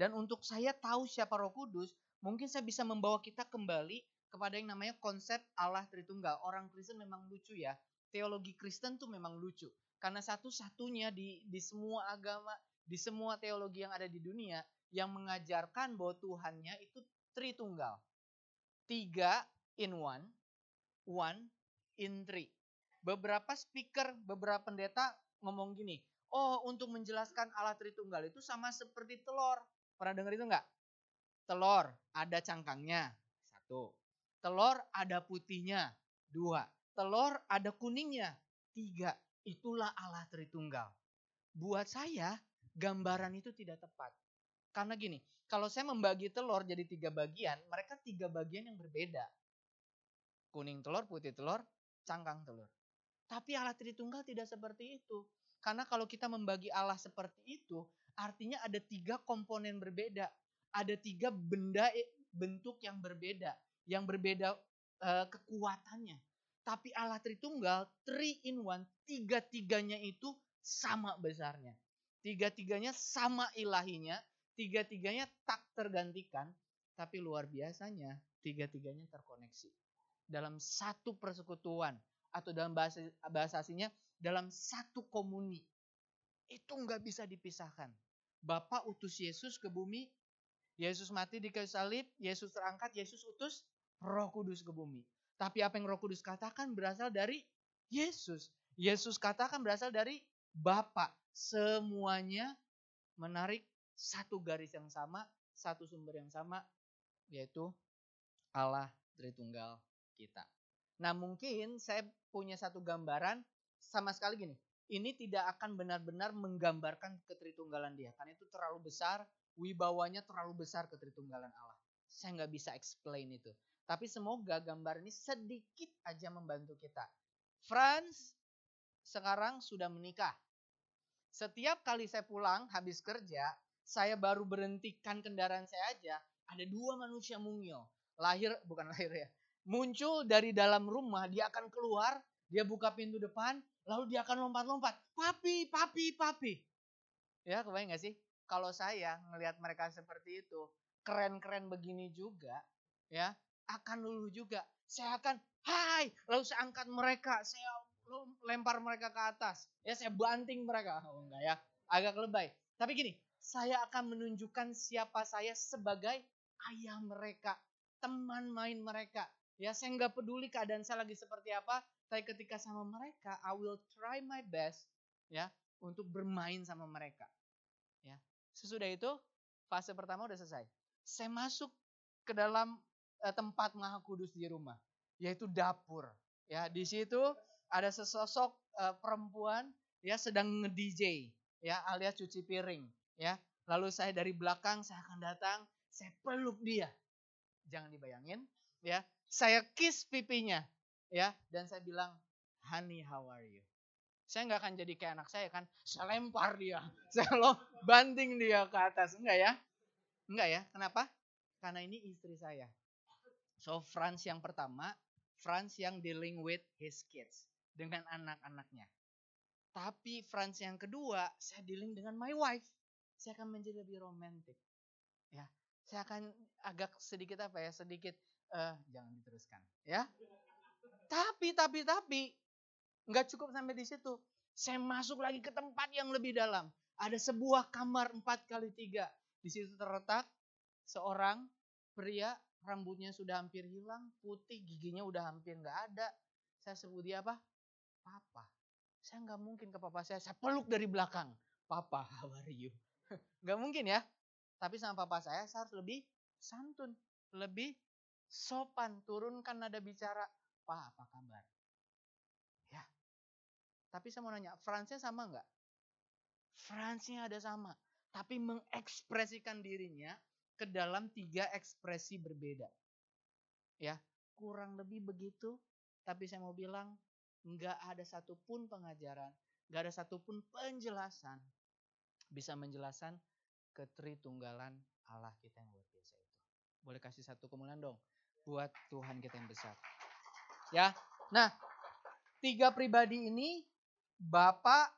Dan untuk saya tahu siapa Roh Kudus, mungkin saya bisa membawa kita kembali kepada yang namanya konsep Allah Tritunggal. Orang Kristen memang lucu ya. Teologi Kristen tuh memang lucu. Karena satu-satunya di, di semua agama, di semua teologi yang ada di dunia, yang mengajarkan bahwa Tuhannya itu Tritunggal. Tiga in one, one in three. Beberapa speaker, beberapa pendeta ngomong gini, oh untuk menjelaskan Allah Tritunggal itu sama seperti telur. Pernah dengar itu enggak? Telur ada cangkangnya, satu. Telur ada putihnya, dua. Telur ada kuningnya, tiga. Itulah Allah Tritunggal. Buat saya, gambaran itu tidak tepat. Karena gini, kalau saya membagi telur jadi tiga bagian, mereka tiga bagian yang berbeda. Kuning telur, putih telur, cangkang telur. Tapi Allah Tritunggal tidak seperti itu. Karena kalau kita membagi Allah seperti itu, artinya ada tiga komponen berbeda. Ada tiga benda eh, bentuk yang berbeda. Yang berbeda uh, kekuatannya. Tapi Allah Tritunggal, three in one, tiga-tiganya itu sama besarnya. Tiga-tiganya sama ilahinya, tiga-tiganya tak tergantikan, tapi luar biasanya tiga-tiganya terkoneksi dalam satu persekutuan atau dalam bahasa bahasa aslinya dalam satu komuni. Itu nggak bisa dipisahkan. Bapak utus Yesus ke bumi, Yesus mati di kayu salib, Yesus terangkat, Yesus utus Roh Kudus ke bumi. Tapi apa yang Roh Kudus katakan berasal dari Yesus. Yesus katakan berasal dari Bapak. Semuanya menarik satu garis yang sama, satu sumber yang sama, yaitu Allah Tritunggal kita. Nah mungkin saya punya satu gambaran sama sekali gini. Ini tidak akan benar-benar menggambarkan ketritunggalan dia. Karena itu terlalu besar, wibawanya terlalu besar ketritunggalan Allah. Saya nggak bisa explain itu. Tapi semoga gambar ini sedikit aja membantu kita. Franz sekarang sudah menikah. Setiap kali saya pulang habis kerja, saya baru berhentikan kendaraan saya aja, ada dua manusia mungil. Lahir, bukan lahir ya, muncul dari dalam rumah, dia akan keluar, dia buka pintu depan, lalu dia akan lompat-lompat. Papi, papi, papi. Ya, kebayang gak sih? Kalau saya ngelihat mereka seperti itu, keren-keren begini juga, ya, akan luluh juga. Saya akan, hai, lalu saya angkat mereka, saya lempar mereka ke atas. Ya, saya banting mereka. Oh enggak ya, agak lebay. Tapi gini, saya akan menunjukkan siapa saya sebagai ayah mereka, teman main mereka, Ya saya nggak peduli keadaan saya lagi seperti apa, tapi ketika sama mereka, I will try my best ya untuk bermain sama mereka. Ya. Sesudah itu fase pertama udah selesai. Saya masuk ke dalam uh, tempat Maha Kudus di rumah, yaitu dapur. Ya, di situ ada sesosok uh, perempuan ya sedang nge-DJ ya alias cuci piring ya. Lalu saya dari belakang saya akan datang, saya peluk dia. Jangan dibayangin ya saya kiss pipinya ya dan saya bilang honey how are you? Saya nggak akan jadi kayak anak saya kan saya lempar dia saya lo banting dia ke atas. Enggak ya? Enggak ya? Kenapa? Karena ini istri saya. So Franz yang pertama Franz yang dealing with his kids dengan anak-anaknya. Tapi Franz yang kedua saya dealing dengan my wife. Saya akan menjadi lebih romantis ya saya akan agak sedikit apa ya sedikit uh, jangan diteruskan ya. Tapi tapi tapi nggak cukup sampai di situ. Saya masuk lagi ke tempat yang lebih dalam. Ada sebuah kamar empat kali tiga. Di situ terletak seorang pria rambutnya sudah hampir hilang, putih, giginya udah hampir nggak ada. Saya sebut dia apa? Papa. Saya nggak mungkin ke papa saya, saya peluk dari belakang. Papa, how are you? Nggak mungkin ya. Tapi sama papa saya, saya harus lebih santun, lebih sopan, turunkan nada bicara. Pak, apa kabar? Ya. Tapi saya mau nanya, Fransnya sama nggak? Fransnya ada sama. Tapi mengekspresikan dirinya ke dalam tiga ekspresi berbeda. Ya, kurang lebih begitu. Tapi saya mau bilang, nggak ada satupun pengajaran, nggak ada satupun penjelasan bisa menjelaskan ketritunggalan Allah kita yang luar biasa itu. Boleh kasih satu kemuliaan dong buat Tuhan kita yang besar. Ya. Nah, tiga pribadi ini Bapak,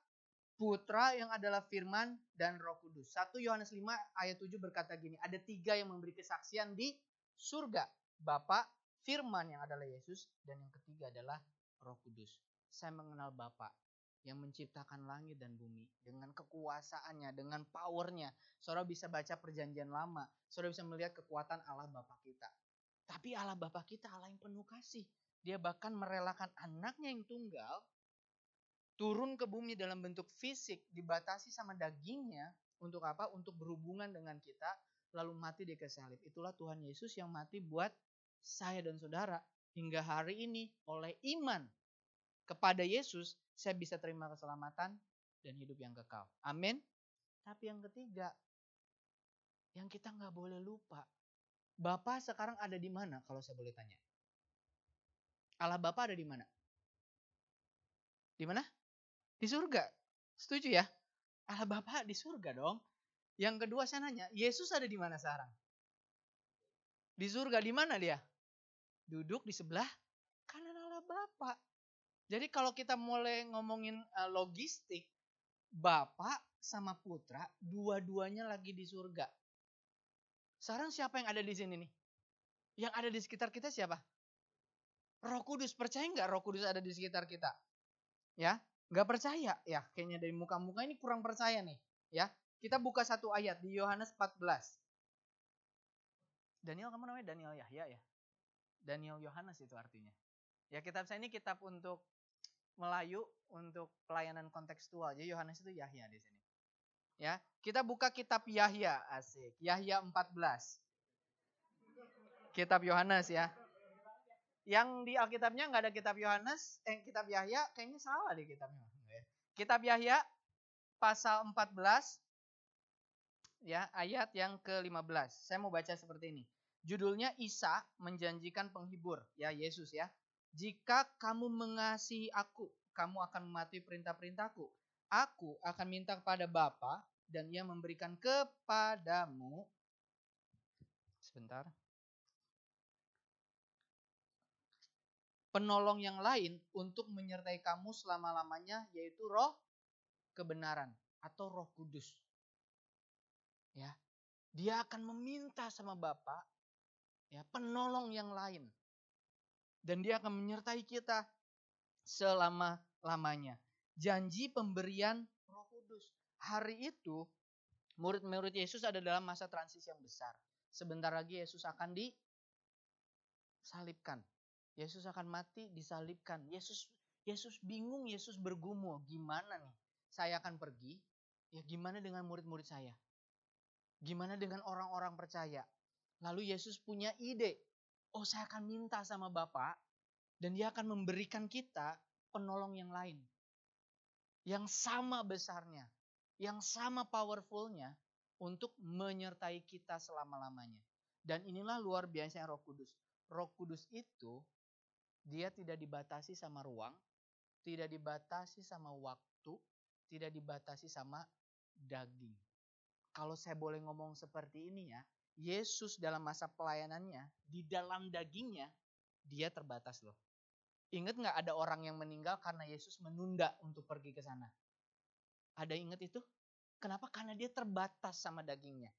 Putra yang adalah firman dan roh kudus. 1 Yohanes 5 ayat 7 berkata gini, ada tiga yang memberi kesaksian di surga. Bapak, firman yang adalah Yesus, dan yang ketiga adalah roh kudus. Saya mengenal Bapak yang menciptakan langit dan bumi dengan kekuasaannya, dengan powernya. Saudara bisa baca perjanjian lama, saudara bisa melihat kekuatan Allah Bapa kita. Tapi Allah Bapa kita Allah yang penuh kasih. Dia bahkan merelakan anaknya yang tunggal turun ke bumi dalam bentuk fisik, dibatasi sama dagingnya untuk apa? Untuk berhubungan dengan kita, lalu mati di kesalib. Itulah Tuhan Yesus yang mati buat saya dan saudara hingga hari ini oleh iman kepada Yesus saya bisa terima keselamatan dan hidup yang kekal. Amin. Tapi yang ketiga, yang kita nggak boleh lupa, Bapak sekarang ada di mana kalau saya boleh tanya? Allah Bapak ada di mana? Di mana? Di surga. Setuju ya? Allah Bapak di surga dong. Yang kedua saya nanya, Yesus ada di mana sekarang? Di surga di mana dia? Duduk di sebelah kanan Allah Bapak. Jadi kalau kita mulai ngomongin uh, logistik, Bapak sama Putra dua-duanya lagi di surga. Sekarang siapa yang ada di sini nih? Yang ada di sekitar kita siapa? Roh Kudus. Percaya nggak Roh Kudus ada di sekitar kita? Ya, nggak percaya ya? Kayaknya dari muka-muka ini kurang percaya nih. Ya, kita buka satu ayat di Yohanes 14. Daniel kamu namanya Daniel Yahya ya? Daniel Yohanes itu artinya. Ya kitab saya ini kitab untuk Melayu untuk pelayanan kontekstual. Jadi Yohanes itu Yahya di sini. Ya, kita buka kitab Yahya, asik. Yahya 14. Kitab Yohanes ya. Yang di Alkitabnya nggak ada kitab Yohanes, eh kitab Yahya kayaknya salah di kitabnya. Kitab Yahya pasal 14 ya, ayat yang ke-15. Saya mau baca seperti ini. Judulnya Isa menjanjikan penghibur, ya Yesus ya. Jika kamu mengasihi aku, kamu akan mematuhi perintah-perintahku. Aku akan minta kepada Bapa dan ia memberikan kepadamu sebentar. Penolong yang lain untuk menyertai kamu selama-lamanya yaitu roh kebenaran atau roh kudus. Ya. Dia akan meminta sama Bapak ya penolong yang lain dan dia akan menyertai kita selama-lamanya. Janji pemberian Roh Kudus. Hari itu murid-murid Yesus ada dalam masa transisi yang besar. Sebentar lagi Yesus akan disalibkan. Yesus akan mati disalibkan. Yesus Yesus bingung, Yesus bergumul, gimana nih? Saya akan pergi, ya gimana dengan murid-murid saya? Gimana dengan orang-orang percaya? Lalu Yesus punya ide, oh saya akan minta sama Bapak dan dia akan memberikan kita penolong yang lain. Yang sama besarnya, yang sama powerfulnya untuk menyertai kita selama-lamanya. Dan inilah luar biasa Roh Kudus. Roh Kudus itu dia tidak dibatasi sama ruang, tidak dibatasi sama waktu, tidak dibatasi sama daging. Kalau saya boleh ngomong seperti ini ya, Yesus dalam masa pelayanannya, di dalam dagingnya, dia terbatas loh. Ingat nggak ada orang yang meninggal karena Yesus menunda untuk pergi ke sana? Ada ingat itu? Kenapa? Karena dia terbatas sama dagingnya.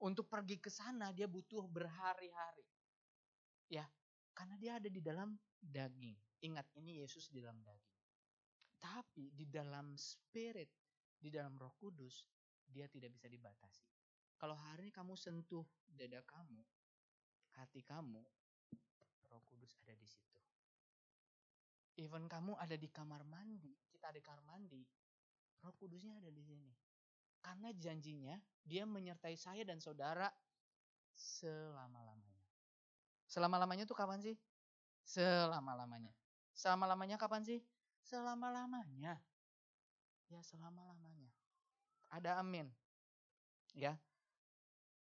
Untuk pergi ke sana dia butuh berhari-hari. Ya, karena dia ada di dalam daging. Ingat ini Yesus di dalam daging. Tapi di dalam spirit, di dalam Roh Kudus, dia tidak bisa dibatasi. Kalau hari ini kamu sentuh dada kamu, hati kamu, Roh Kudus ada di situ. Even kamu ada di kamar mandi, kita ada di kamar mandi, Roh Kudusnya ada di sini. Karena janjinya dia menyertai saya dan saudara selama-lamanya. Selama-lamanya tuh kapan sih? Selama-lamanya. Selama-lamanya kapan sih? Selama-lamanya. Ya selama-lamanya. Ada amin. Ya,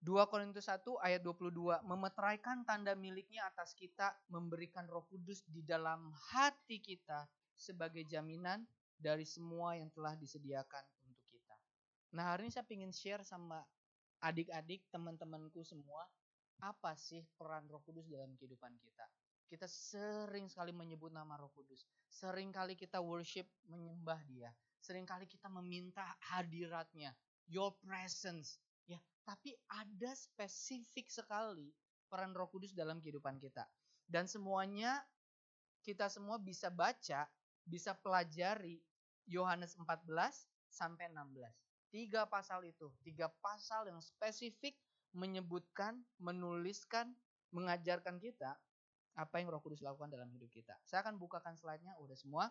2 Korintus 1 ayat 22 memeteraikan tanda miliknya atas kita memberikan roh kudus di dalam hati kita sebagai jaminan dari semua yang telah disediakan untuk kita. Nah hari ini saya ingin share sama adik-adik, teman-temanku semua, apa sih peran roh kudus dalam kehidupan kita. Kita sering sekali menyebut nama roh kudus. Sering kali kita worship menyembah dia. sering kali kita meminta hadiratnya, your presence, ya. Tapi ada spesifik sekali peran Roh Kudus dalam kehidupan kita. Dan semuanya kita semua bisa baca, bisa pelajari Yohanes 14 sampai 16. Tiga pasal itu, tiga pasal yang spesifik menyebutkan, menuliskan, mengajarkan kita apa yang Roh Kudus lakukan dalam hidup kita. Saya akan bukakan slide-nya udah semua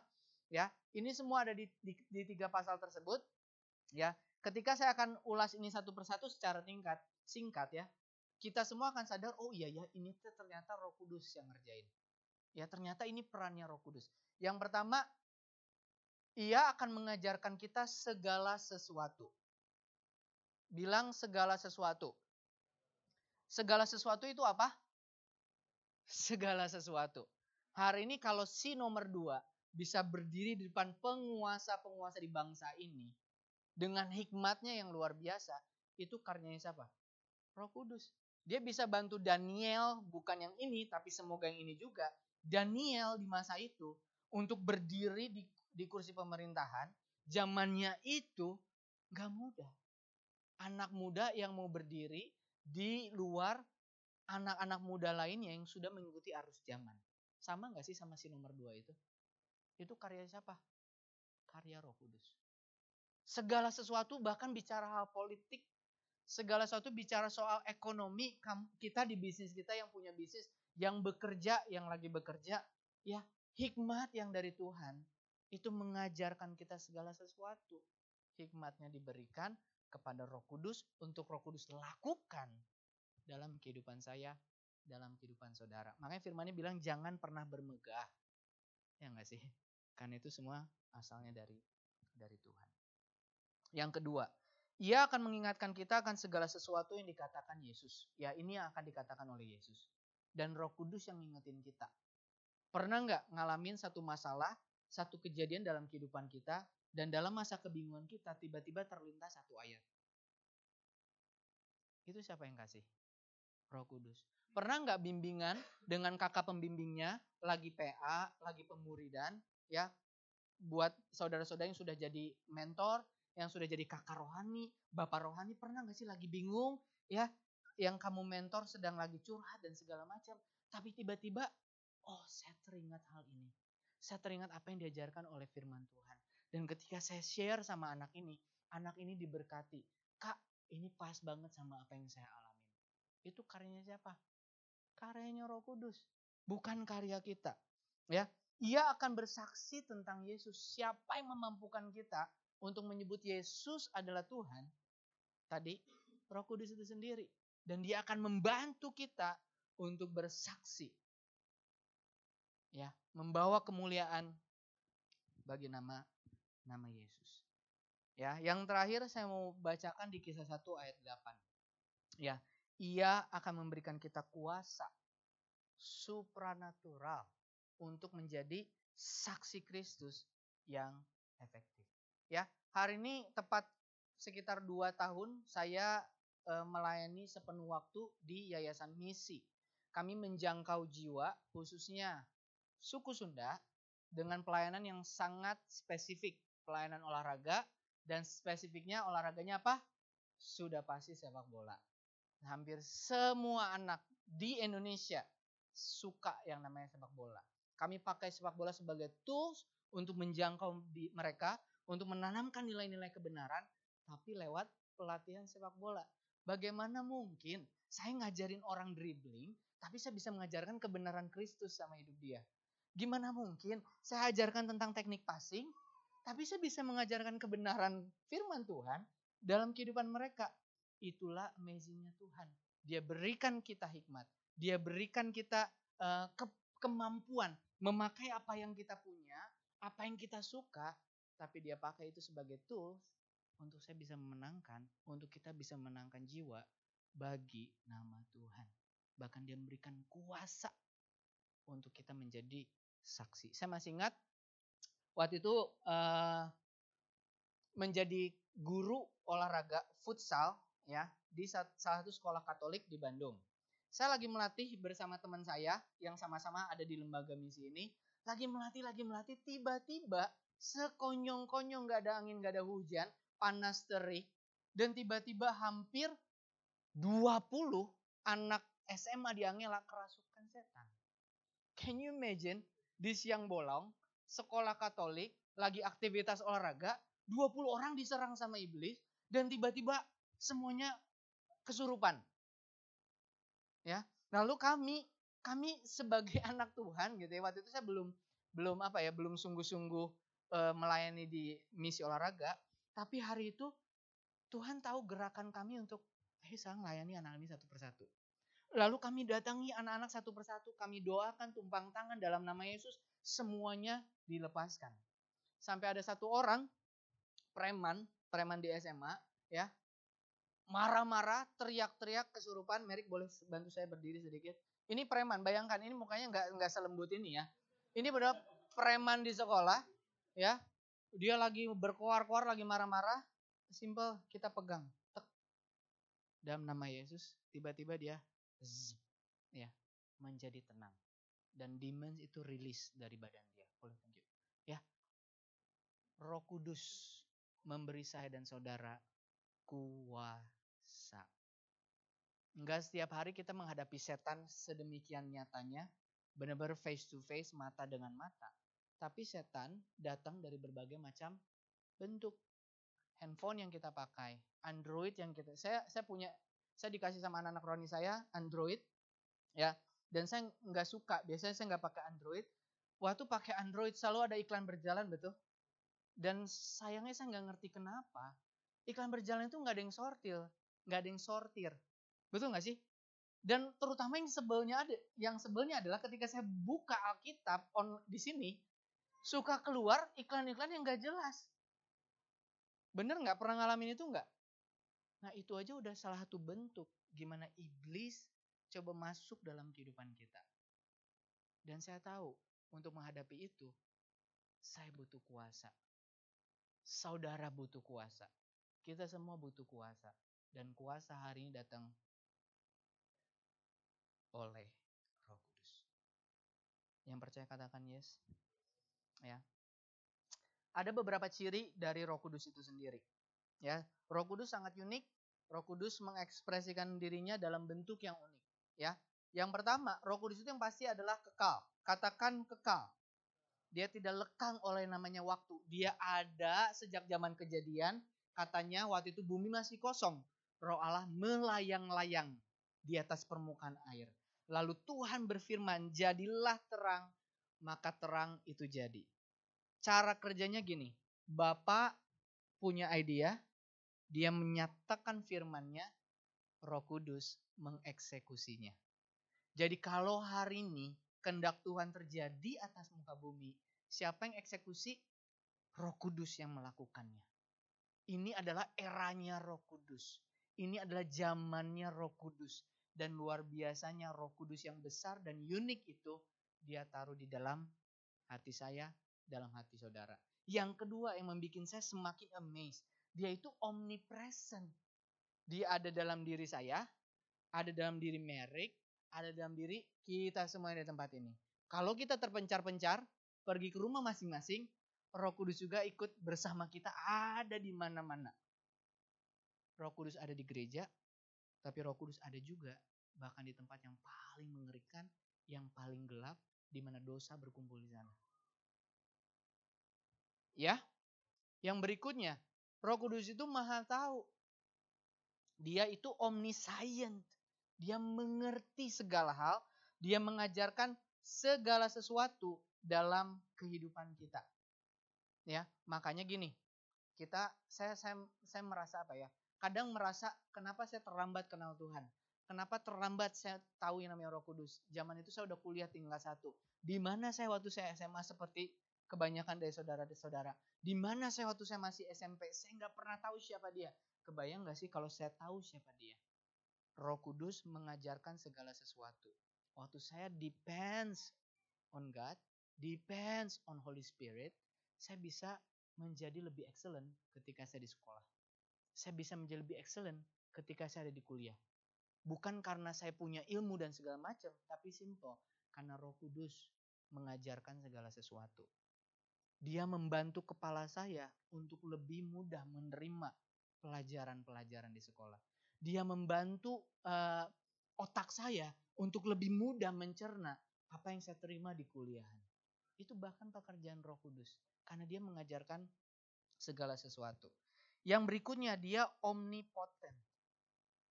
ya. Ini semua ada di, di, di tiga pasal tersebut ya. Ketika saya akan ulas ini satu persatu secara tingkat singkat ya. Kita semua akan sadar oh iya ya ini ternyata Roh Kudus yang ngerjain. Ya ternyata ini perannya Roh Kudus. Yang pertama ia akan mengajarkan kita segala sesuatu. Bilang segala sesuatu. Segala sesuatu itu apa? Segala sesuatu. Hari ini kalau si nomor dua bisa berdiri di depan penguasa-penguasa di bangsa ini. Dengan hikmatnya yang luar biasa. Itu karyanya siapa? Roh Kudus. Dia bisa bantu Daniel, bukan yang ini, tapi semoga yang ini juga. Daniel di masa itu untuk berdiri di, di kursi pemerintahan, zamannya itu gak mudah. Anak muda yang mau berdiri di luar anak-anak muda lainnya yang sudah mengikuti arus zaman. Sama nggak sih sama si nomor dua itu? Itu karya siapa? Karya Roh Kudus. Segala sesuatu bahkan bicara hal politik, segala sesuatu bicara soal ekonomi, kita di bisnis kita yang punya bisnis, yang bekerja, yang lagi bekerja, ya hikmat yang dari Tuhan itu mengajarkan kita segala sesuatu. Hikmatnya diberikan kepada Roh Kudus untuk Roh Kudus lakukan dalam kehidupan saya, dalam kehidupan saudara. Makanya firmannya bilang jangan pernah bermegah. Ya enggak sih? Karena itu semua asalnya dari dari Tuhan. Yang kedua, ia akan mengingatkan kita akan segala sesuatu yang dikatakan Yesus. Ya, ini yang akan dikatakan oleh Yesus. Dan Roh Kudus yang ngingetin kita. Pernah nggak ngalamin satu masalah, satu kejadian dalam kehidupan kita, dan dalam masa kebingungan kita tiba-tiba terlintas satu ayat. Itu siapa yang kasih? Roh Kudus. Pernah nggak bimbingan dengan kakak pembimbingnya lagi PA, lagi pemuridan, ya buat saudara-saudara yang sudah jadi mentor, yang sudah jadi kakak rohani, bapak rohani, pernah nggak sih lagi bingung, ya, yang kamu mentor sedang lagi curhat dan segala macam, tapi tiba-tiba, oh saya teringat hal ini, saya teringat apa yang diajarkan oleh Firman Tuhan. Dan ketika saya share sama anak ini, anak ini diberkati. Kak, ini pas banget sama apa yang saya alami. Itu karyanya siapa? Karyanya Roh Kudus, bukan karya kita. Ya, ia akan bersaksi tentang Yesus. Siapa yang memampukan kita untuk menyebut Yesus adalah Tuhan? Tadi Roh Kudus itu sendiri dan dia akan membantu kita untuk bersaksi. Ya, membawa kemuliaan bagi nama nama Yesus. Ya, yang terakhir saya mau bacakan di kisah 1 ayat 8. Ya, ia akan memberikan kita kuasa supranatural untuk menjadi saksi Kristus yang efektif. Ya, hari ini tepat sekitar dua tahun saya e, melayani sepenuh waktu di Yayasan Misi. Kami menjangkau jiwa khususnya suku Sunda dengan pelayanan yang sangat spesifik pelayanan olahraga dan spesifiknya olahraganya apa? Sudah pasti sepak bola. Hampir semua anak di Indonesia suka yang namanya sepak bola. Kami pakai sepak bola sebagai tools untuk menjangkau mereka, untuk menanamkan nilai-nilai kebenaran, tapi lewat pelatihan sepak bola. Bagaimana mungkin saya ngajarin orang dribbling, tapi saya bisa mengajarkan kebenaran Kristus sama hidup dia? Gimana mungkin saya ajarkan tentang teknik passing, tapi saya bisa mengajarkan kebenaran firman Tuhan dalam kehidupan mereka. Itulah amazingnya Tuhan. Dia berikan kita hikmat. Dia berikan kita uh, ke kemampuan memakai apa yang kita punya, apa yang kita suka, tapi dia pakai itu sebagai tools untuk saya bisa memenangkan, untuk kita bisa menangkan jiwa bagi nama Tuhan. Bahkan dia memberikan kuasa untuk kita menjadi saksi. Saya masih ingat waktu itu uh, menjadi guru olahraga futsal ya di salah satu sekolah Katolik di Bandung. Saya lagi melatih bersama teman saya yang sama-sama ada di lembaga misi ini, lagi melatih lagi melatih tiba-tiba sekonyong-konyong gak ada angin, gak ada hujan, panas terik, dan tiba-tiba hampir 20 anak SMA di Angela kerasukan setan. Can you imagine di siang bolong, sekolah Katolik, lagi aktivitas olahraga, 20 orang diserang sama iblis dan tiba-tiba semuanya kesurupan. Ya. Lalu kami kami sebagai anak Tuhan gitu ya, waktu itu saya belum belum apa ya, belum sungguh-sungguh e, melayani di misi olahraga, tapi hari itu Tuhan tahu gerakan kami untuk eh saya melayani anak ini satu persatu. Lalu kami datangi anak-anak satu persatu, kami doakan tumpang tangan dalam nama Yesus, semuanya dilepaskan. Sampai ada satu orang preman, preman di SMA, ya, marah-marah, teriak-teriak, kesurupan. Merik boleh bantu saya berdiri sedikit. Ini preman, bayangkan ini mukanya nggak nggak selembut ini ya. Ini benar preman di sekolah, ya. Dia lagi berkoar-koar, lagi marah-marah. Simple, kita pegang. Tek. Dalam nama Yesus, tiba-tiba dia zzz, ya menjadi tenang. Dan demons itu rilis dari badan dia. Boleh lanjut. Ya. Roh Kudus memberi saya dan saudara kuasa. Enggak setiap hari kita menghadapi setan sedemikian nyatanya, benar-benar face to face, mata dengan mata. Tapi setan datang dari berbagai macam bentuk. Handphone yang kita pakai, Android yang kita saya saya punya saya dikasih sama anak-anak Roni saya Android ya dan saya nggak suka. Biasanya saya nggak pakai Android. Waktu pakai Android selalu ada iklan berjalan betul? Dan sayangnya saya nggak ngerti kenapa iklan berjalan itu nggak ada yang sortir nggak ada yang sortir. Betul nggak sih? Dan terutama yang sebelnya ada yang sebelnya adalah ketika saya buka Alkitab on di sini suka keluar iklan-iklan yang nggak jelas. Bener nggak? Pernah ngalamin itu nggak? Nah itu aja udah salah satu bentuk gimana iblis coba masuk dalam kehidupan kita. Dan saya tahu untuk menghadapi itu saya butuh kuasa. Saudara butuh kuasa. Kita semua butuh kuasa. Dan kuasa hari ini datang oleh Roh Kudus. Yang percaya katakan yes. Ya. Ada beberapa ciri dari Roh Kudus itu sendiri. Ya, Roh Kudus sangat unik. Roh Kudus mengekspresikan dirinya dalam bentuk yang unik, ya. Yang pertama, Roh Kudus itu yang pasti adalah kekal. Katakan kekal. Dia tidak lekang oleh namanya waktu. Dia ada sejak zaman kejadian. Katanya waktu itu bumi masih kosong. Roh Allah melayang-layang di atas permukaan air. Lalu Tuhan berfirman, jadilah terang, maka terang itu jadi. Cara kerjanya gini, Bapak punya idea, dia menyatakan firmannya, Roh Kudus mengeksekusinya. Jadi kalau hari ini kendak Tuhan terjadi atas muka bumi, siapa yang eksekusi? Roh Kudus yang melakukannya. Ini adalah eranya Roh Kudus. Ini adalah zamannya Roh Kudus. Dan luar biasanya Roh Kudus yang besar dan unik itu dia taruh di dalam hati saya, dalam hati saudara. Yang kedua yang membuat saya semakin amazed dia itu omnipresent. Dia ada dalam diri saya, ada dalam diri Merik, ada dalam diri kita semua di tempat ini. Kalau kita terpencar-pencar, pergi ke rumah masing-masing, Roh Kudus juga ikut bersama kita ada di mana-mana. Roh Kudus ada di gereja, tapi Roh Kudus ada juga bahkan di tempat yang paling mengerikan, yang paling gelap, di mana dosa berkumpul di sana. Ya, yang berikutnya, Roh Kudus itu maha tahu. Dia itu omniscient. Dia mengerti segala hal. Dia mengajarkan segala sesuatu dalam kehidupan kita. Ya, makanya gini. Kita saya saya saya merasa apa ya? Kadang merasa kenapa saya terlambat kenal Tuhan? Kenapa terlambat saya tahu yang namanya Roh Kudus? Zaman itu saya udah kuliah tinggal satu. Di mana saya waktu saya SMA seperti kebanyakan dari saudara-saudara. Di mana saya waktu saya masih SMP, saya nggak pernah tahu siapa dia. Kebayang nggak sih kalau saya tahu siapa dia? Roh Kudus mengajarkan segala sesuatu. Waktu saya depends on God, depends on Holy Spirit, saya bisa menjadi lebih excellent ketika saya di sekolah. Saya bisa menjadi lebih excellent ketika saya ada di kuliah. Bukan karena saya punya ilmu dan segala macam, tapi simple. Karena roh kudus mengajarkan segala sesuatu. Dia membantu kepala saya untuk lebih mudah menerima pelajaran-pelajaran di sekolah. Dia membantu uh, otak saya untuk lebih mudah mencerna apa yang saya terima di kuliahan. Itu bahkan pekerjaan Roh Kudus karena dia mengajarkan segala sesuatu. Yang berikutnya dia omnipoten.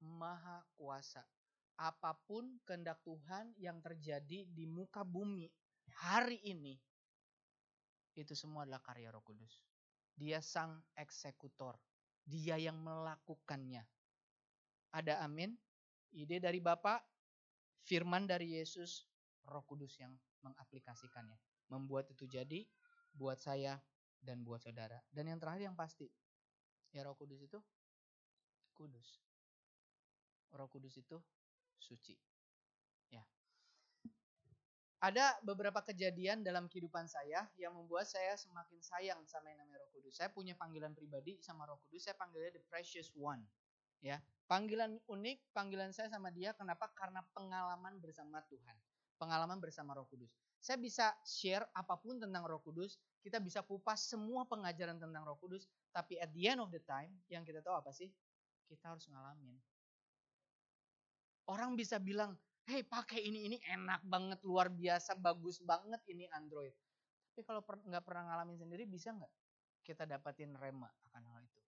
Maha kuasa. Apa pun kehendak Tuhan yang terjadi di muka bumi hari ini itu semua adalah karya Roh Kudus. Dia sang eksekutor. Dia yang melakukannya. Ada amin? Ide dari Bapak, firman dari Yesus, Roh Kudus yang mengaplikasikannya. Membuat itu jadi buat saya dan buat saudara. Dan yang terakhir yang pasti, ya Roh Kudus itu kudus. Roh Kudus itu suci. Ada beberapa kejadian dalam kehidupan saya yang membuat saya semakin sayang sama yang namanya Roh Kudus. Saya punya panggilan pribadi sama Roh Kudus, saya panggilnya the precious one. Ya, panggilan unik, panggilan saya sama dia kenapa? Karena pengalaman bersama Tuhan. Pengalaman bersama Roh Kudus. Saya bisa share apa pun tentang Roh Kudus, kita bisa kupas semua pengajaran tentang Roh Kudus, tapi at the end of the time yang kita tahu apa sih? Kita harus ngalamin. Orang bisa bilang, "Hey, pakai ini ini enak banget, luar biasa, bagus banget ini Android." Tapi kalau nggak per, pernah ngalamin sendiri, bisa nggak kita dapatin rema akan hal itu?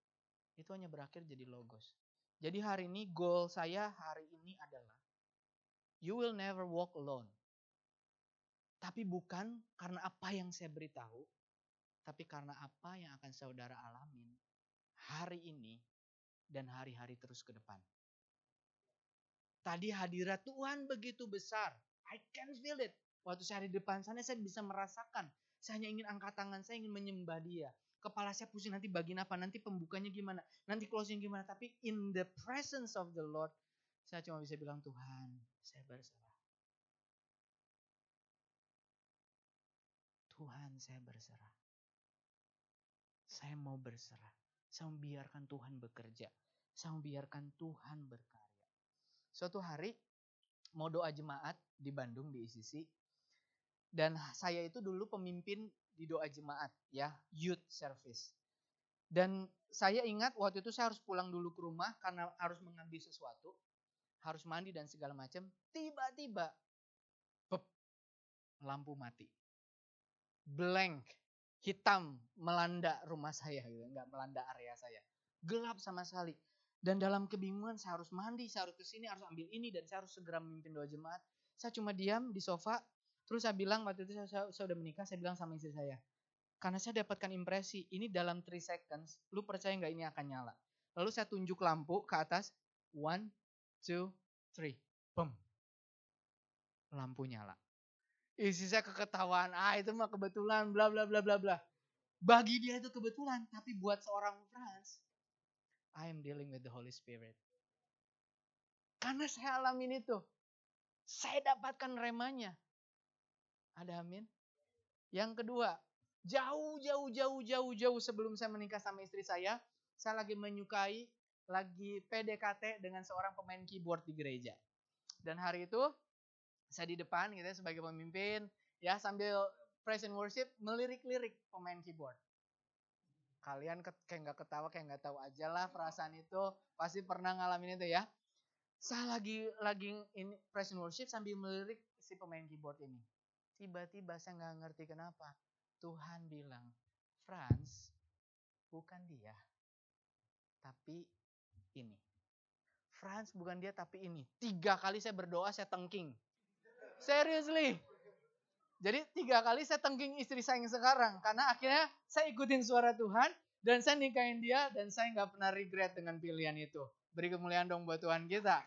Itu hanya berakhir jadi logos. Jadi hari ini goal saya hari ini adalah you will never walk alone. Tapi bukan karena apa yang saya beritahu, tapi karena apa yang akan saudara alamin hari ini dan hari-hari terus ke depan. Tadi hadirat Tuhan begitu besar. I can feel it. Waktu saya di depan sana saya bisa merasakan. Saya hanya ingin angkat tangan, saya ingin menyembah dia. Kepala saya pusing nanti bagian apa, nanti pembukanya gimana, nanti closing gimana. Tapi in the presence of the Lord, saya cuma bisa bilang Tuhan, saya berserah. Tuhan, saya berserah. Saya mau berserah. Saya membiarkan Tuhan bekerja. Saya membiarkan Tuhan berkarya. Suatu hari mau doa jemaat di Bandung di ICC dan saya itu dulu pemimpin di doa jemaat ya, youth service. Dan saya ingat waktu itu saya harus pulang dulu ke rumah karena harus mengambil sesuatu, harus mandi dan segala macam. Tiba-tiba, lampu mati, blank, hitam melanda rumah saya, gitu. nggak melanda area saya, gelap sama sekali. Dan dalam kebingungan saya harus mandi, saya harus ke sini, harus ambil ini dan saya harus segera memimpin doa jemaat. Saya cuma diam di sofa, terus saya bilang waktu itu saya, saya, saya udah menikah, saya bilang sama istri saya, karena saya dapatkan impresi, ini dalam 3 seconds, lu percaya nggak ini akan nyala? Lalu saya tunjuk lampu ke atas, one, two, three, boom. Lampu nyala. Isi saya keketahuan, ah itu mah kebetulan, bla bla bla bla bla. Bagi dia itu kebetulan, tapi buat seorang Frans, I am dealing with the Holy Spirit. Karena saya alamin itu. Saya dapatkan remanya. Ada amin? Yang kedua, jauh jauh jauh jauh jauh sebelum saya menikah sama istri saya, saya lagi menyukai, lagi PDKT dengan seorang pemain keyboard di gereja. Dan hari itu saya di depan gitu ya, sebagai pemimpin, ya sambil praise and worship melirik-lirik pemain keyboard kalian kayak nggak ketawa kayak nggak tahu aja lah perasaan itu. Pasti pernah ngalamin itu ya. Saya lagi lagi ini present worship sambil melirik si pemain keyboard ini. Tiba-tiba saya nggak ngerti kenapa. Tuhan bilang Franz bukan dia tapi ini. Franz bukan dia tapi ini. Tiga kali saya berdoa saya tengking. Seriously jadi tiga kali saya tengking istri saya yang sekarang karena akhirnya saya ikutin suara Tuhan dan saya nikahin dia dan saya nggak pernah regret dengan pilihan itu. Beri kemuliaan dong buat Tuhan kita.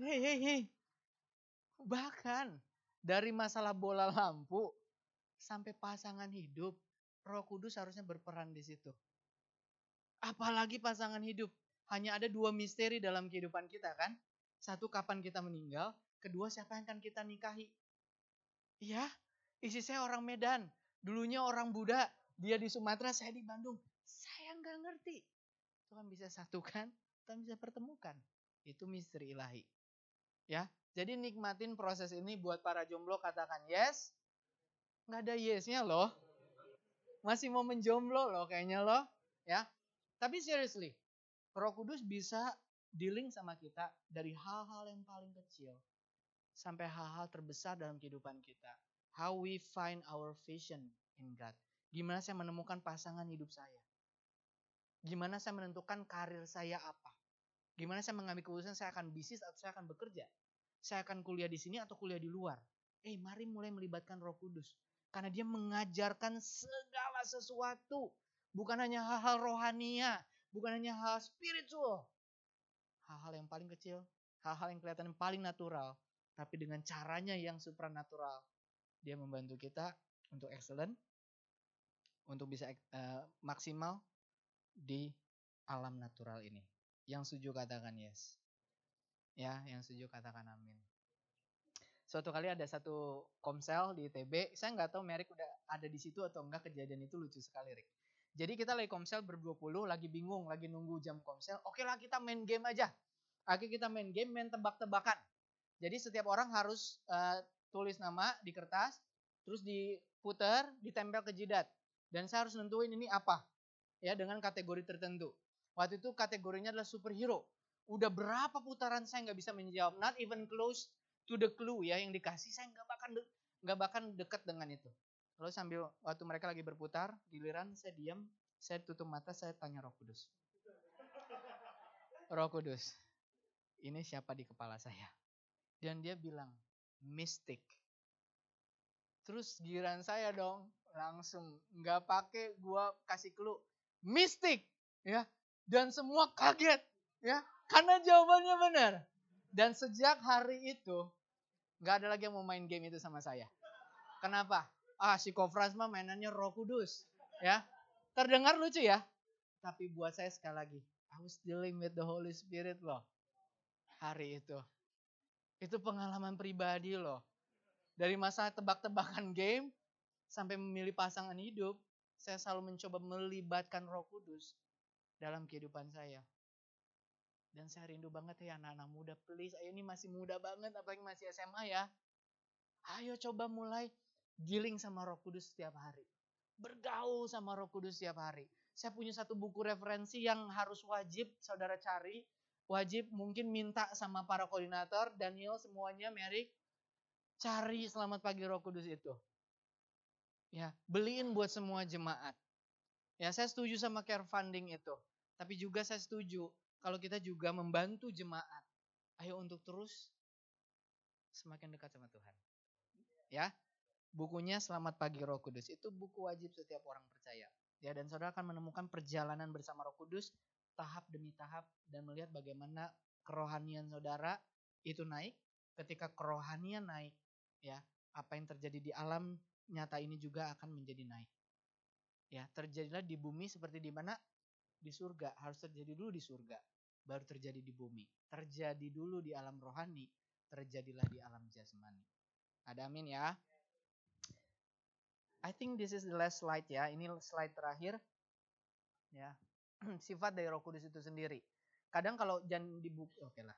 Hei, hei, hei. Bahkan dari masalah bola lampu sampai pasangan hidup, Roh Kudus harusnya berperan di situ. Apalagi pasangan hidup. Hanya ada dua misteri dalam kehidupan kita kan. Satu kapan kita meninggal, Kedua, siapa yang akan kita nikahi? Iya, isi saya orang Medan. Dulunya orang Buddha. Dia di Sumatera, saya di Bandung. Saya nggak ngerti. Tuhan bisa satukan, Tuhan bisa pertemukan. Itu misteri ilahi. Ya, jadi nikmatin proses ini buat para jomblo katakan yes. Nggak ada yesnya loh. Masih mau menjomblo loh kayaknya loh. Ya. Tapi seriously, Roh Kudus bisa dealing sama kita dari hal-hal yang paling kecil sampai hal-hal terbesar dalam kehidupan kita. How we find our vision in God. Gimana saya menemukan pasangan hidup saya? Gimana saya menentukan karir saya apa? Gimana saya mengambil keputusan saya akan bisnis atau saya akan bekerja? Saya akan kuliah di sini atau kuliah di luar? Eh, mari mulai melibatkan Roh Kudus. Karena dia mengajarkan segala sesuatu. Bukan hanya hal-hal rohania, bukan hanya hal spiritual. Hal-hal yang paling kecil, hal-hal yang kelihatan paling natural, tapi dengan caranya yang supranatural. Dia membantu kita untuk excellent, untuk bisa uh, maksimal di alam natural ini. Yang setuju katakan yes. Ya, yang setuju katakan amin. Suatu kali ada satu komsel di ITB, saya nggak tahu Merik udah ada di situ atau enggak kejadian itu lucu sekali, Rick. Jadi kita lagi komsel berdua puluh, lagi bingung, lagi nunggu jam komsel. Oke lah kita main game aja. Akhirnya kita main game, main tebak-tebakan. Jadi setiap orang harus uh, tulis nama di kertas, terus diputar, ditempel ke jidat. Dan saya harus nentuin ini apa, ya dengan kategori tertentu. Waktu itu kategorinya adalah superhero. Udah berapa putaran saya nggak bisa menjawab, not even close to the clue ya yang dikasih, saya nggak bahkan nggak bahkan dekat dengan itu. Lalu sambil waktu mereka lagi berputar, giliran saya diam, saya tutup mata, saya tanya Roh Kudus. Roh Kudus, ini siapa di kepala saya? Dan dia bilang, mistik. Terus giliran saya dong, langsung nggak pakai gua kasih clue, mistik, ya. Dan semua kaget, ya, karena jawabannya benar. Dan sejak hari itu, nggak ada lagi yang mau main game itu sama saya. Kenapa? ah si Kofrans mah mainannya roh kudus. Ya, terdengar lucu ya. Tapi buat saya sekali lagi, I was dealing with the Holy Spirit loh. Hari itu. Itu pengalaman pribadi loh. Dari masa tebak-tebakan game sampai memilih pasangan hidup, saya selalu mencoba melibatkan Roh Kudus dalam kehidupan saya. Dan saya rindu banget ya anak-anak muda, please, ayo ini masih muda banget, apalagi masih SMA ya. Ayo coba mulai dealing sama Roh Kudus setiap hari. Bergaul sama Roh Kudus setiap hari. Saya punya satu buku referensi yang harus wajib saudara cari. Wajib mungkin minta sama para koordinator, Daniel semuanya, Mary, cari selamat pagi Roh Kudus itu. Ya, beliin buat semua jemaat. Ya, saya setuju sama care funding itu. Tapi juga saya setuju kalau kita juga membantu jemaat. Ayo untuk terus semakin dekat sama Tuhan. Ya, Bukunya Selamat Pagi Roh Kudus. Itu buku wajib setiap orang percaya. Ya, dan saudara akan menemukan perjalanan bersama Roh Kudus tahap demi tahap dan melihat bagaimana kerohanian saudara itu naik. Ketika kerohanian naik, ya, apa yang terjadi di alam nyata ini juga akan menjadi naik. Ya, terjadilah di bumi seperti di mana di surga, harus terjadi dulu di surga, baru terjadi di bumi. Terjadi dulu di alam rohani, terjadilah di alam jasmani. Ada amin ya. I think this is the last slide ya. Ini slide terakhir. Ya. Sifat dari Roh Kudus itu sendiri. Kadang kalau jangan dibuka, oke okay lah.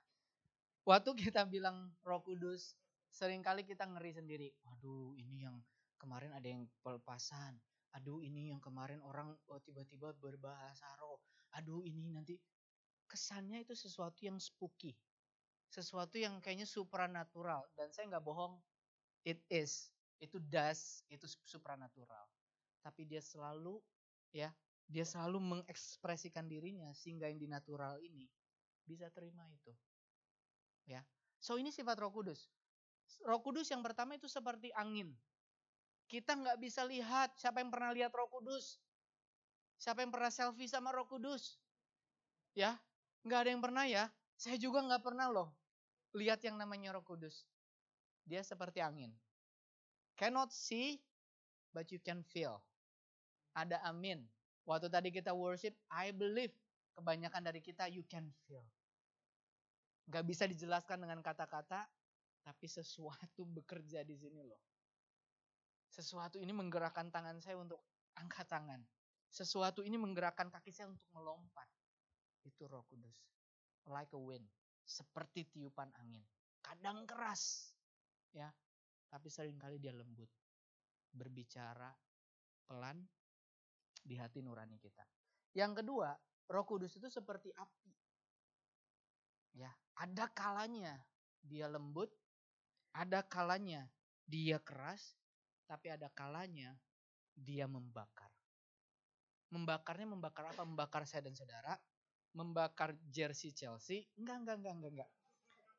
Waktu kita bilang Roh Kudus, sering kali kita ngeri sendiri. Waduh, ini yang kemarin ada yang pelepasan. Aduh, ini yang kemarin orang oh, tiba-tiba berbahasa roh. Aduh, ini nanti kesannya itu sesuatu yang spooky. Sesuatu yang kayaknya supranatural. Dan saya nggak bohong, it is itu das, itu supranatural. Tapi dia selalu ya, dia selalu mengekspresikan dirinya sehingga yang di natural ini bisa terima itu. Ya. So ini sifat Roh Kudus. Roh Kudus yang pertama itu seperti angin. Kita nggak bisa lihat siapa yang pernah lihat Roh Kudus. Siapa yang pernah selfie sama Roh Kudus? Ya, nggak ada yang pernah ya. Saya juga nggak pernah loh lihat yang namanya Roh Kudus. Dia seperti angin. Cannot see, but you can feel. Ada amin. Waktu tadi kita worship, I believe. Kebanyakan dari kita, you can feel. Gak bisa dijelaskan dengan kata-kata, tapi sesuatu bekerja di sini loh. Sesuatu ini menggerakkan tangan saya untuk angkat tangan. Sesuatu ini menggerakkan kaki saya untuk melompat. Itu roh kudus. Like a wind. Seperti tiupan angin. Kadang keras. ya tapi sering kali dia lembut. berbicara pelan di hati nurani kita. Yang kedua, Roh Kudus itu seperti api. Ya, ada kalanya dia lembut, ada kalanya dia keras, tapi ada kalanya dia membakar. Membakarnya membakar apa? Membakar saya dan saudara, membakar jersey Chelsea. Enggak, enggak, enggak, enggak, enggak.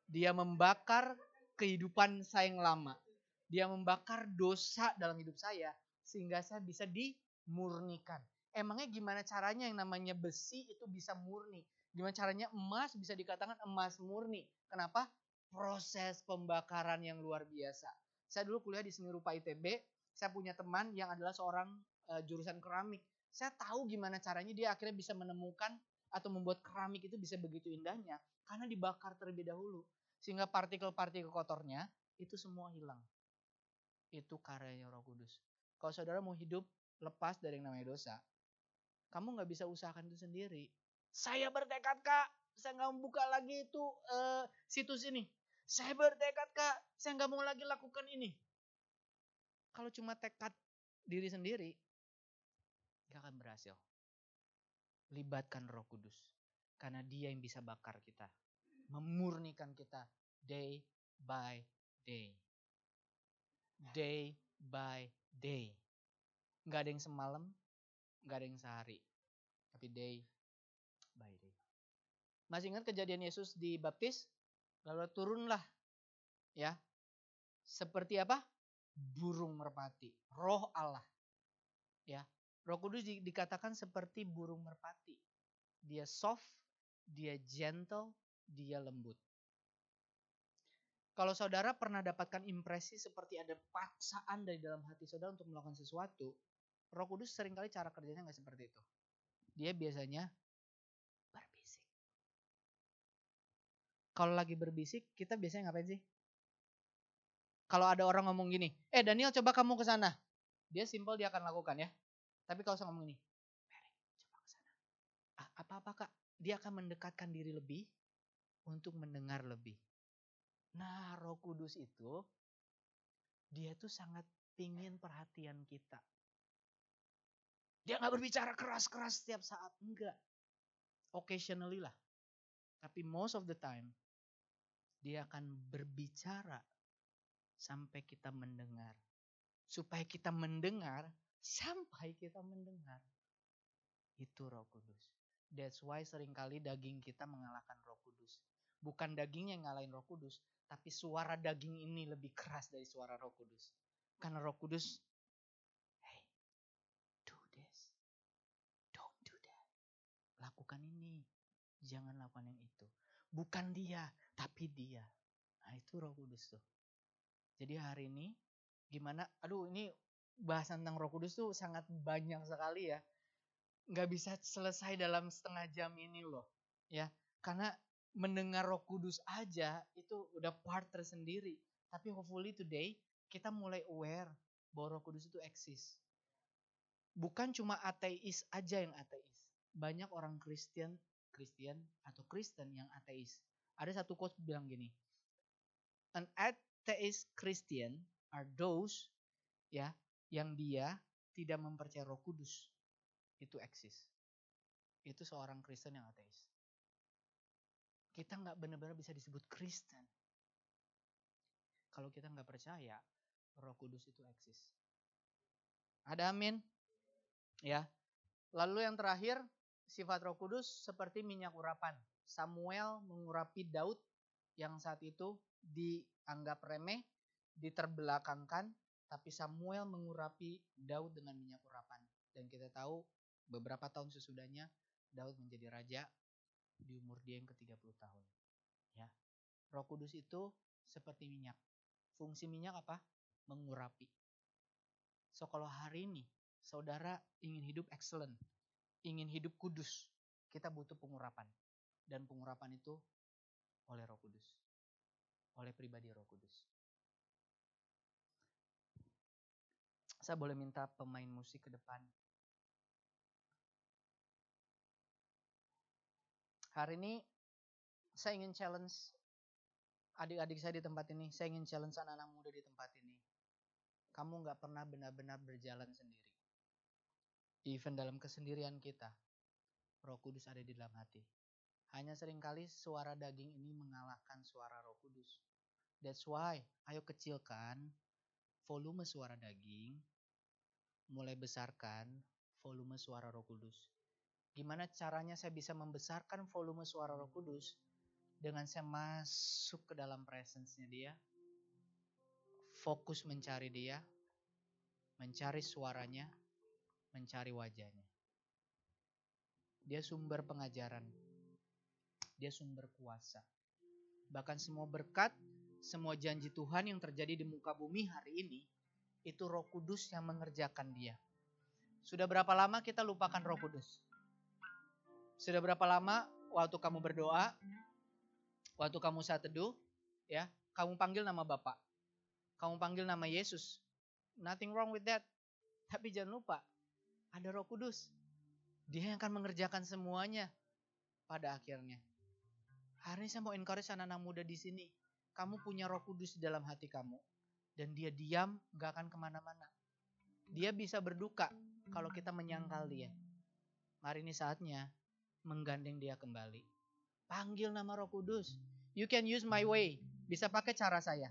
Dia membakar kehidupan saya yang lama. Dia membakar dosa dalam hidup saya sehingga saya bisa dimurnikan. Emangnya gimana caranya yang namanya besi itu bisa murni? Gimana caranya emas bisa dikatakan emas murni? Kenapa? Proses pembakaran yang luar biasa. Saya dulu kuliah di seni rupa ITB, saya punya teman yang adalah seorang uh, jurusan keramik. Saya tahu gimana caranya dia akhirnya bisa menemukan atau membuat keramik itu bisa begitu indahnya karena dibakar terlebih dahulu sehingga partikel-partikel kotornya itu semua hilang. Itu karyanya Roh Kudus. Kalau saudara mau hidup lepas dari yang namanya dosa, kamu nggak bisa usahakan itu sendiri. Saya bertekad kak, saya nggak membuka lagi itu uh, situs ini. Saya bertekad kak, saya nggak mau lagi lakukan ini. Kalau cuma tekad diri sendiri, nggak akan berhasil. Libatkan Roh Kudus, karena Dia yang bisa bakar kita, memurnikan kita day by day, day by day. Nggak ada yang semalam, nggak ada yang sehari, tapi day by day. Masih ingat kejadian Yesus di baptis? Lalu turunlah, ya, seperti apa? Burung merpati, roh Allah. Ya, Roh Kudus di, dikatakan seperti burung merpati. Dia soft, dia gentle, dia lembut. Kalau saudara pernah dapatkan impresi seperti ada paksaan dari dalam hati saudara untuk melakukan sesuatu, Roh Kudus sering kali cara kerjanya nggak seperti itu. Dia biasanya berbisik. Kalau lagi berbisik, kita biasanya ngapain sih? Kalau ada orang ngomong gini, eh Daniel coba kamu ke sana. Dia simpel dia akan lakukan ya. Tapi kalau saya ngomong gini, Mary coba ke sana. Ah, apa-apa kak? Dia akan mendekatkan diri lebih untuk mendengar lebih. Nah roh kudus itu, dia tuh sangat pingin perhatian kita. Dia nggak berbicara keras-keras setiap saat, enggak. Occasionally lah. Tapi most of the time dia akan berbicara sampai kita mendengar. Supaya kita mendengar sampai kita mendengar. Itu Roh Kudus. That's why sering kali daging kita mengalahkan Roh Kudus. Bukan daging yang ngalahin Roh Kudus, tapi suara daging ini lebih keras dari suara Roh Kudus. Karena Roh Kudus lakukan ini, jangan lakukan yang itu. Bukan dia, tapi dia. Nah itu roh kudus tuh. Jadi hari ini gimana, aduh ini bahasan tentang roh kudus tuh sangat banyak sekali ya. Nggak bisa selesai dalam setengah jam ini loh. ya Karena mendengar roh kudus aja itu udah part tersendiri. Tapi hopefully today kita mulai aware bahwa roh kudus itu eksis. Bukan cuma ateis aja yang ateis banyak orang Kristen, Kristen atau Kristen yang ateis. Ada satu quote bilang gini, an atheist Christian are those ya yang dia tidak mempercayai Roh Kudus itu eksis. Itu seorang Kristen yang ateis. Kita nggak benar-benar bisa disebut Kristen kalau kita nggak percaya Roh Kudus itu eksis. Ada amin? Ya. Lalu yang terakhir, sifat Roh Kudus seperti minyak urapan. Samuel mengurapi Daud yang saat itu dianggap remeh, diterbelakangkan, tapi Samuel mengurapi Daud dengan minyak urapan. Dan kita tahu beberapa tahun sesudahnya Daud menjadi raja di umur dia yang ke-30 tahun. Ya. Roh Kudus itu seperti minyak. Fungsi minyak apa? Mengurapi. So kalau hari ini saudara ingin hidup excellent, ingin hidup kudus, kita butuh pengurapan. Dan pengurapan itu oleh Roh Kudus. Oleh pribadi Roh Kudus. Saya boleh minta pemain musik ke depan. Hari ini saya ingin challenge adik-adik saya di tempat ini. Saya ingin challenge anak-anak muda di tempat ini. kamu nggak pernah benar-benar berjalan sendiri. Even dalam kesendirian kita, Roh Kudus ada di dalam hati. Hanya sering kali suara daging ini mengalahkan suara Roh Kudus. That's why, ayo kecilkan volume suara daging, mulai besarkan volume suara Roh Kudus. Gimana caranya saya bisa membesarkan volume suara Roh Kudus? Dengan saya masuk ke dalam presence-nya dia, fokus mencari dia, mencari suaranya, mencari wajahnya. Dia sumber pengajaran. Dia sumber kuasa. Bahkan semua berkat, semua janji Tuhan yang terjadi di muka bumi hari ini, itu roh kudus yang mengerjakan dia. Sudah berapa lama kita lupakan roh kudus? Sudah berapa lama waktu kamu berdoa, waktu kamu saat teduh, ya, kamu panggil nama Bapak. Kamu panggil nama Yesus. Nothing wrong with that. Tapi jangan lupa, ada Roh Kudus. Dia yang akan mengerjakan semuanya pada akhirnya. Hari ini saya mau encourage anak-anak muda di sini. Kamu punya Roh Kudus di dalam hati kamu, dan dia diam, gak akan ke mana-mana. Dia bisa berduka kalau kita menyangkal dia. Mari ini saatnya menggandeng dia kembali. Panggil nama Roh Kudus. You can use my way. Bisa pakai cara saya.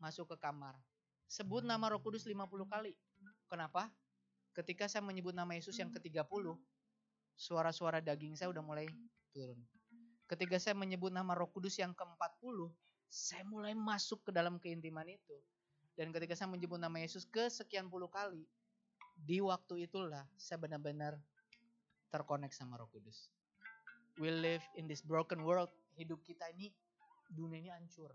Masuk ke kamar. Sebut nama Roh Kudus 50 kali. Kenapa? Ketika saya menyebut nama Yesus yang ke-30, suara-suara daging saya udah mulai turun. Ketika saya menyebut nama Roh Kudus yang ke-40, saya mulai masuk ke dalam keintiman itu. Dan ketika saya menyebut nama Yesus ke sekian puluh kali, di waktu itulah saya benar-benar terkonek sama Roh Kudus. We live in this broken world. Hidup kita ini dunia ini hancur.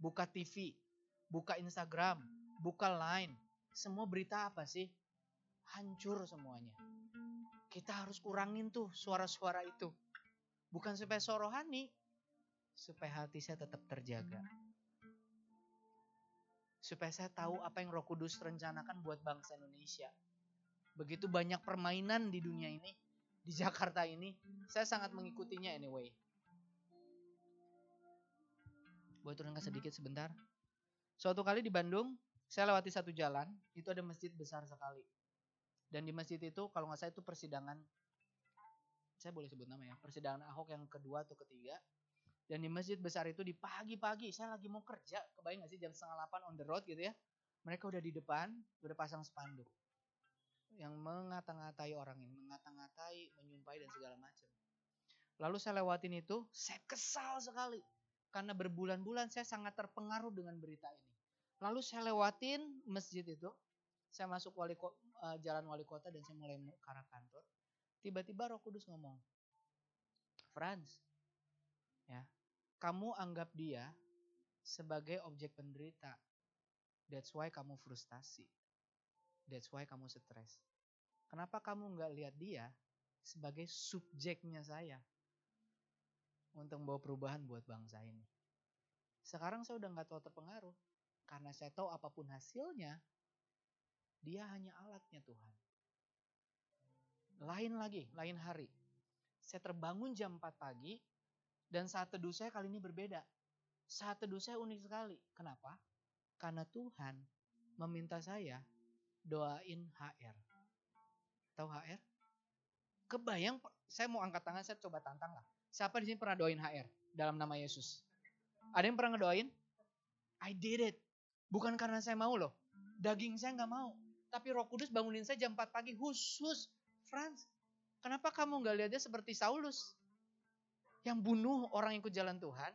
Buka TV, buka Instagram, buka Line. Semua berita apa sih? Hancur semuanya. Kita harus kurangin tuh suara-suara itu. Bukan supaya sorohani, supaya hati saya tetap terjaga. Supaya saya tahu apa yang Roh Kudus rencanakan buat bangsa Indonesia. Begitu banyak permainan di dunia ini, di Jakarta ini, saya sangat mengikutinya anyway. Boleh turunkan sedikit sebentar. Suatu kali di Bandung, saya lewati satu jalan, itu ada masjid besar sekali. Dan di masjid itu, kalau nggak salah itu persidangan, saya boleh sebut nama ya, persidangan Ahok yang kedua atau ketiga. Dan di masjid besar itu di pagi-pagi, saya lagi mau kerja, kebayang nggak sih jam setengah delapan on the road gitu ya. Mereka udah di depan, udah pasang spanduk yang mengata-ngatai orang ini, mengata-ngatai, menyumpai dan segala macam. Lalu saya lewatin itu, saya kesal sekali karena berbulan-bulan saya sangat terpengaruh dengan berita ini. Lalu saya lewatin masjid itu, saya masuk wali uh, jalan wali kota dan saya mulai ke arah kantor. Tiba-tiba Roh Kudus ngomong, Franz, ya, kamu anggap dia sebagai objek penderita. That's why kamu frustasi. That's why kamu stres. Kenapa kamu nggak lihat dia sebagai subjeknya saya untuk membawa perubahan buat bangsa ini? Sekarang saya udah nggak tahu terpengaruh karena saya tahu apa pun hasilnya, dia hanya alatnya Tuhan. Lain lagi, lain hari. Saya terbangun jam 4 pagi dan saat teduh saya kali ini berbeda. Saat teduh saya unik sekali. Kenapa? Karena Tuhan meminta saya doain HR. Tahu HR? Kebayang, saya mau angkat tangan, saya coba tantang lah. Siapa di sini pernah doain HR dalam nama Yesus? Ada yang pernah ngedoain? I did it. Bukan karena saya mau loh. Daging saya nggak mau. Tapi roh kudus bangunin saya jam 4 pagi khusus. Franz, kenapa kamu nggak lihatnya seperti Saulus? Yang bunuh orang ikut jalan Tuhan.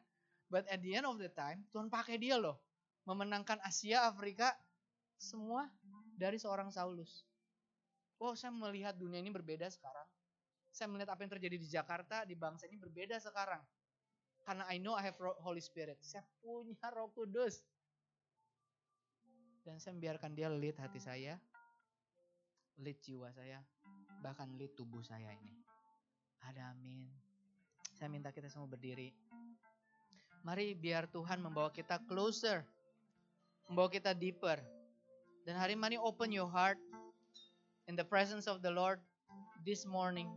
But at the end of the time, Tuhan pakai dia loh. Memenangkan Asia, Afrika, semua dari seorang Saulus. Wow, saya melihat dunia ini berbeda sekarang. Saya melihat apa yang terjadi di Jakarta, di bangsa ini berbeda sekarang. Karena I know I have Holy Spirit. Saya punya roh kudus. Dan saya membiarkan dia lead hati saya, lead jiwa saya, bahkan lead tubuh saya ini. Ada amin. Saya minta kita semua berdiri. Mari biar Tuhan membawa kita closer. Membawa kita deeper. Dan hari ini open your heart in the presence of the Lord this morning.